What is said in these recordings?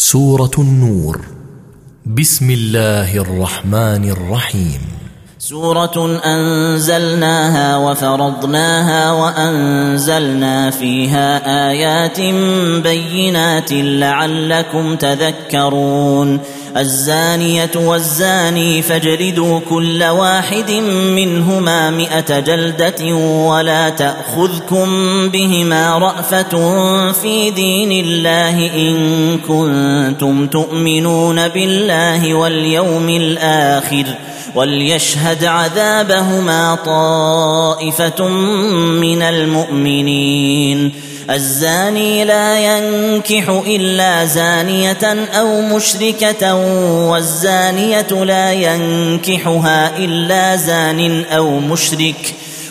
سورة النور. بسم الله الرحمن الرحيم. سورة أنزلناها وفرضناها وأنزلنا فيها آيات بينات لعلكم تذكرون. الزانية والزاني فاجلدوا كل واحد منهما مئة جلدة ولا تأخذكم بهما رأفة في دين الله إن كنتم تؤمنون بالله واليوم الآخر. وليشهد عذابهما طائفة من المؤمنين. الزاني لا ينكح إلا زانية أو مشركة والزانية لا ينكحها إلا زان أو مشرك.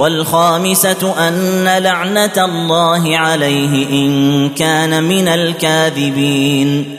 والخامسة أن لعنة الله عليه إن كان من الكاذبين.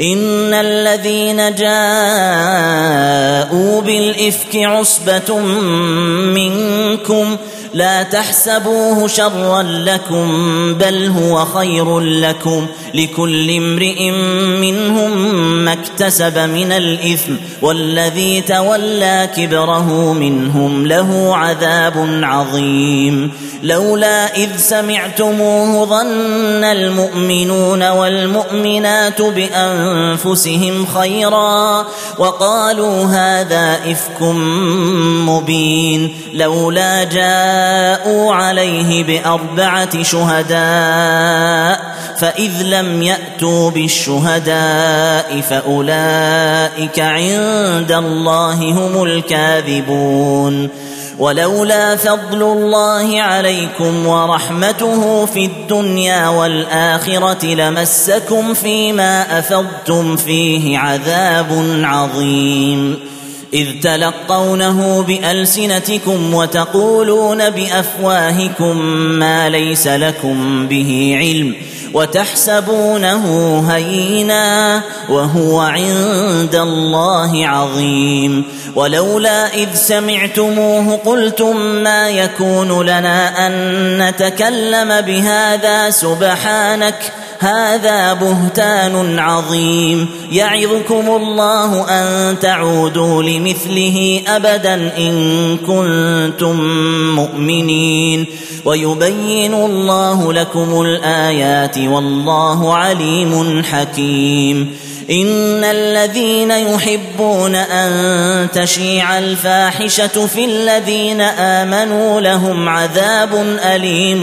ان الذين جاءوا بالافك عصبه منكم لا تحسبوه شرا لكم بل هو خير لكم. لكل امرئ منهم ما اكتسب من الإثم والذي تولى كبره منهم له عذاب عظيم. لولا إذ سمعتموه ظن المؤمنون والمؤمنات بأنفسهم خيرا وقالوا هذا إفك مبين. لولا جاءوا عليه بأربعة شهداء فإذ لم يأتوا بالشهداء فأولئك عند الله هم الكاذبون. ولولا فضل الله عليكم ورحمته في الدنيا والآخرة لمسكم فيما أفضتم فيه عذاب عظيم. إذ تلقونه بألسنتكم وتقولون بأفواهكم ما ليس لكم به علم وتحسبونه هينا وهو عند الله عظيم ولولا إذ سمعتموه قلتم ما يكون لنا أن نتكلم بهذا سبحانك هذا بهتان عظيم. يعظكم الله أن تعودوا لمثله أبدا إن كنتم مؤمنين. ويبين الله لكم الآيات والله عليم حكيم. ان الذين يحبون ان تشيع الفاحشه في الذين امنوا لهم عذاب اليم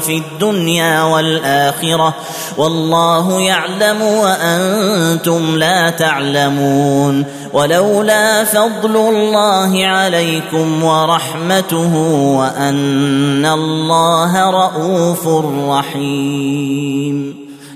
في الدنيا والاخره والله يعلم وأنتم لا تعلمون ولولا فضل الله عليكم ورحمته وان الله رءوف رحيم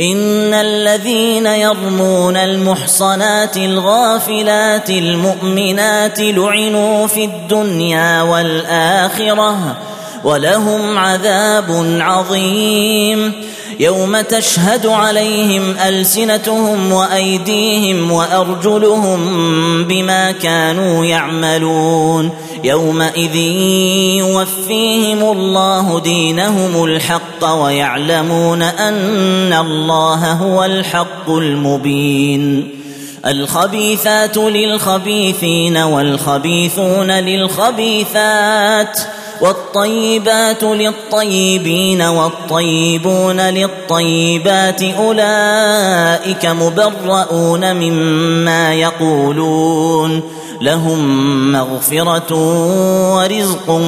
إن الذين يرمون المحصنات الغافلات المؤمنات لعنوا في الدنيا والآخرة ولهم عذاب عظيم. يوم تشهد عليهم ألسنتهم وأيديهم وأرجلهم بما كانوا يعملون يومئذ يوفيهم الله دينهم الحق ويعلمون أن الله هو الحق المبين الخبيثات للخبيثين والخبيثون للخبيثات والطيبات للطيبين والطيبون للطيبات أولئك مبرؤون مما يقولون لهم مغفرة ورزق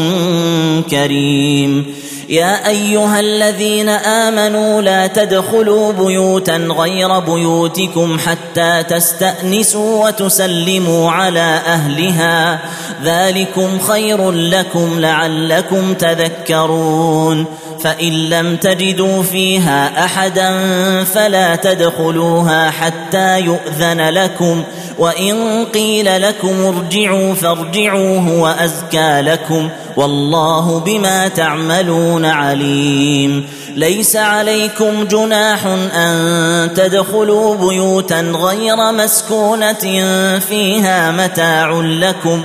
كريم. يا أيها الذين آمنوا لا تدخلوا بيوتا غير بيوتكم حتى تستأنسوا وتسلموا على أهلها. ذلكم خير لكم لعلكم تذكرون. فإن لم تجدوا فيها أحدا فلا تدخلوها حتى يؤذن لكم وإن قيل لكم ارجعوا فارجعوا هو أزكى لكم والله بما تعملون عليم ليس عليكم جناح أن تدخلوا بيوتا غير مسكونة فيها متاع لكم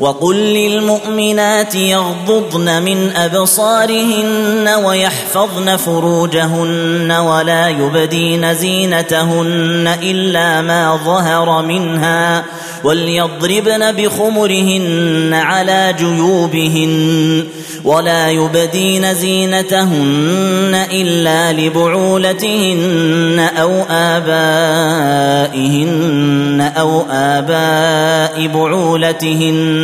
وقل للمؤمنات يغضضن من ابصارهن ويحفظن فروجهن ولا يبدين زينتهن الا ما ظهر منها وليضربن بخمرهن على جيوبهن ولا يبدين زينتهن الا لبعولتهن أو ابائهن أو اباء بعولتهن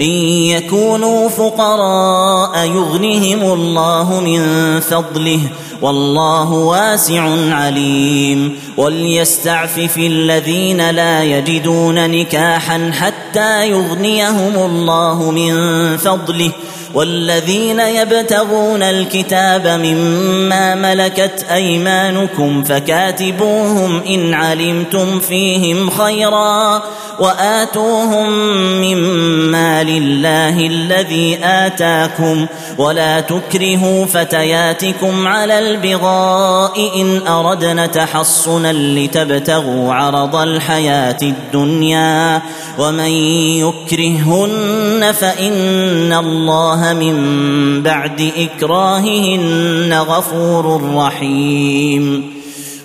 إن يكونوا فقراء يغنهم الله من فضله والله واسع عليم وليستعفف الذين لا يجدون نكاحا حتى يغنيهم الله من فضله والذين يبتغون الكتاب مما ملكت أيمانكم فكاتبوهم إن علمتم فيهم خيرا وآتوهم مما لله الذي آتاكم ولا تكرهوا فتياتكم على البغاء إن أردنا تحصنا لتبتغوا عرض الحياة الدنيا ومن يكرهن فإن الله من بعد إكراههن غفور رحيم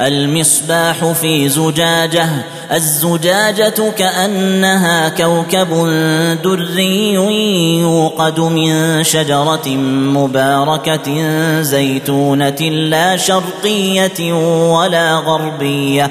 المصباح في زجاجة الزجاجة كأنها كوكب دري يوقد من شجرة مباركة زيتونة لا شرقية ولا غربية.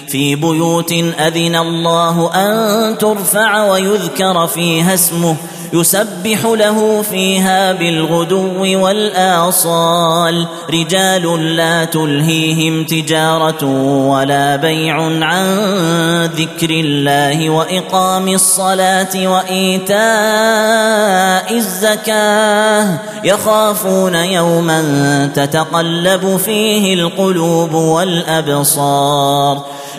في بيوت أذن الله أن ترفع ويذكر فيها اسمه يسبح له فيها بالغدو والآصال. رجال لا تلهيهم تجارة ولا بيع عن ذكر الله وإقام الصلاة وإيتاء الزكاة. يخافون يوما تتقلب فيه القلوب والأبصار.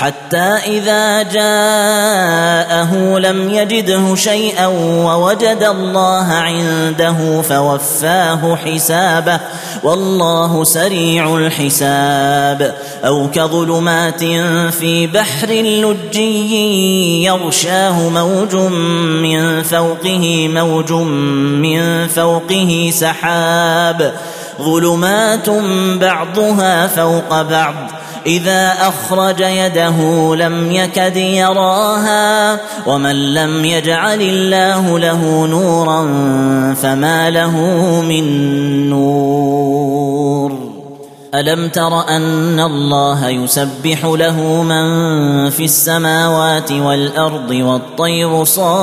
حتى إذا جاءه لم يجده شيئا ووجد الله عنده فوفاه حسابه والله سريع الحساب. أو كظلمات في بحر لجي يغشاه موج من فوقه موج من فوقه سحاب. ظلمات بعضها فوق بعض إذا أخرج يده لم يكد يراها ومن لم يجعل الله له نورا فما له من نور. ألم تر أن الله يسبح له من في السماوات والأرض والطير صافات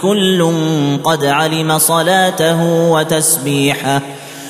كل قد علم صلاته وتسبيحه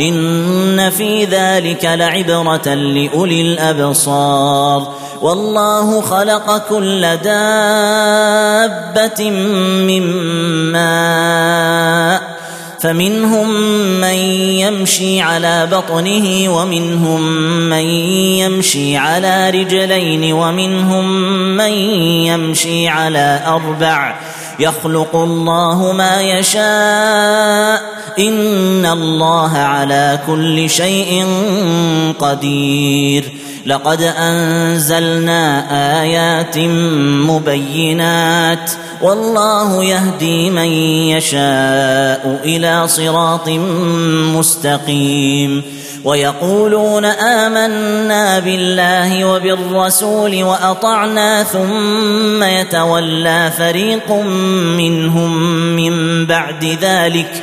إن في ذلك لعبرة لأولي الأبصار. والله خلق كل دابة من ماء فمنهم من يمشي على بطنه ومنهم من يمشي على رجلين ومنهم من يمشي على أربع. يخلق الله ما يشاء. إن الله على كل شيء قدير. لقد أنزلنا آيات مبينات والله يهدي من يشاء إلى صراط مستقيم ويقولون آمنا بالله وبالرسول وأطعنا ثم يتولى فريق منهم من بعد ذلك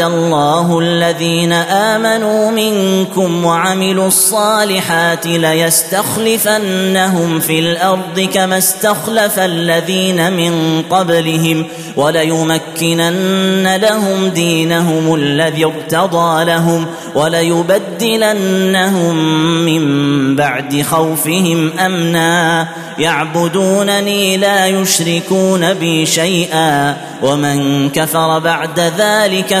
الله الذين آمنوا منكم وعملوا الصالحات ليستخلفنهم في الأرض كما استخلف الذين من قبلهم وليمكنن لهم دينهم الذي ارتضى لهم وليبدلنهم من بعد خوفهم أمنا يعبدونني لا يشركون بي شيئا ومن كفر بعد ذلك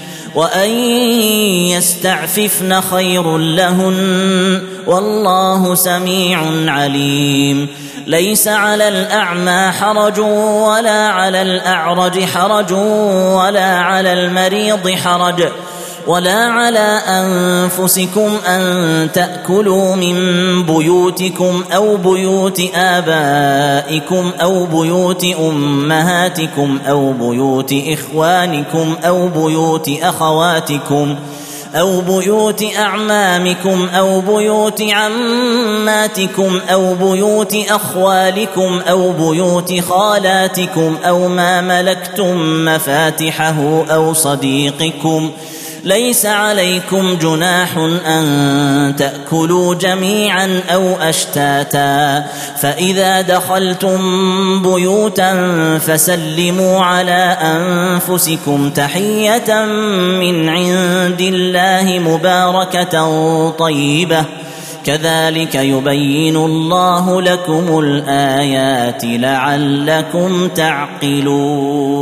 وان يستعففن خير لهن والله سميع عليم ليس على الاعمى حرج ولا على الاعرج حرج ولا على المريض حرج ولا على أنفسكم أن تأكلوا من بيوتكم أو بيوت آبائكم أو بيوت أمهاتكم أو بيوت إخوانكم أو بيوت أخواتكم أو بيوت أعمامكم أو بيوت عماتكم أو بيوت أخوالكم أو بيوت خالاتكم أو ما ملكتم مفاتحه أو صديقكم ليس عليكم جناح أن تأكلوا جميعا أو أشتاتا. فإذا دخلتم بيوتا فسلموا على أنفسكم تحية من عند الله مباركة طيبة. كذلك يبين الله لكم الآيات لعلكم تعقلون.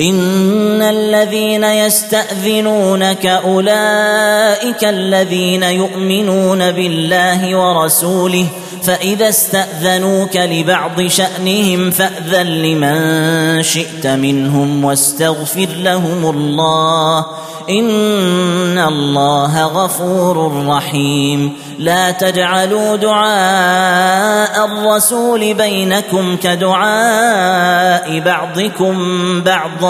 إن الذين يستأذنونك أولئك الذين يؤمنون بالله ورسوله فإذا استأذنوك لبعض شأنهم فأذن لمن شئت منهم واستغفر لهم الله. إن الله غفور رحيم. لا تجعلوا دعاء الرسول بينكم كدعاء بعضكم بعضا.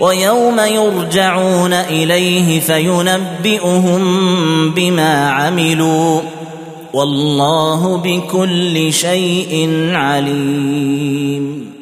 ويوم يرجعون إليه فينبئهم بما عملوا والله بكل شيء عليم.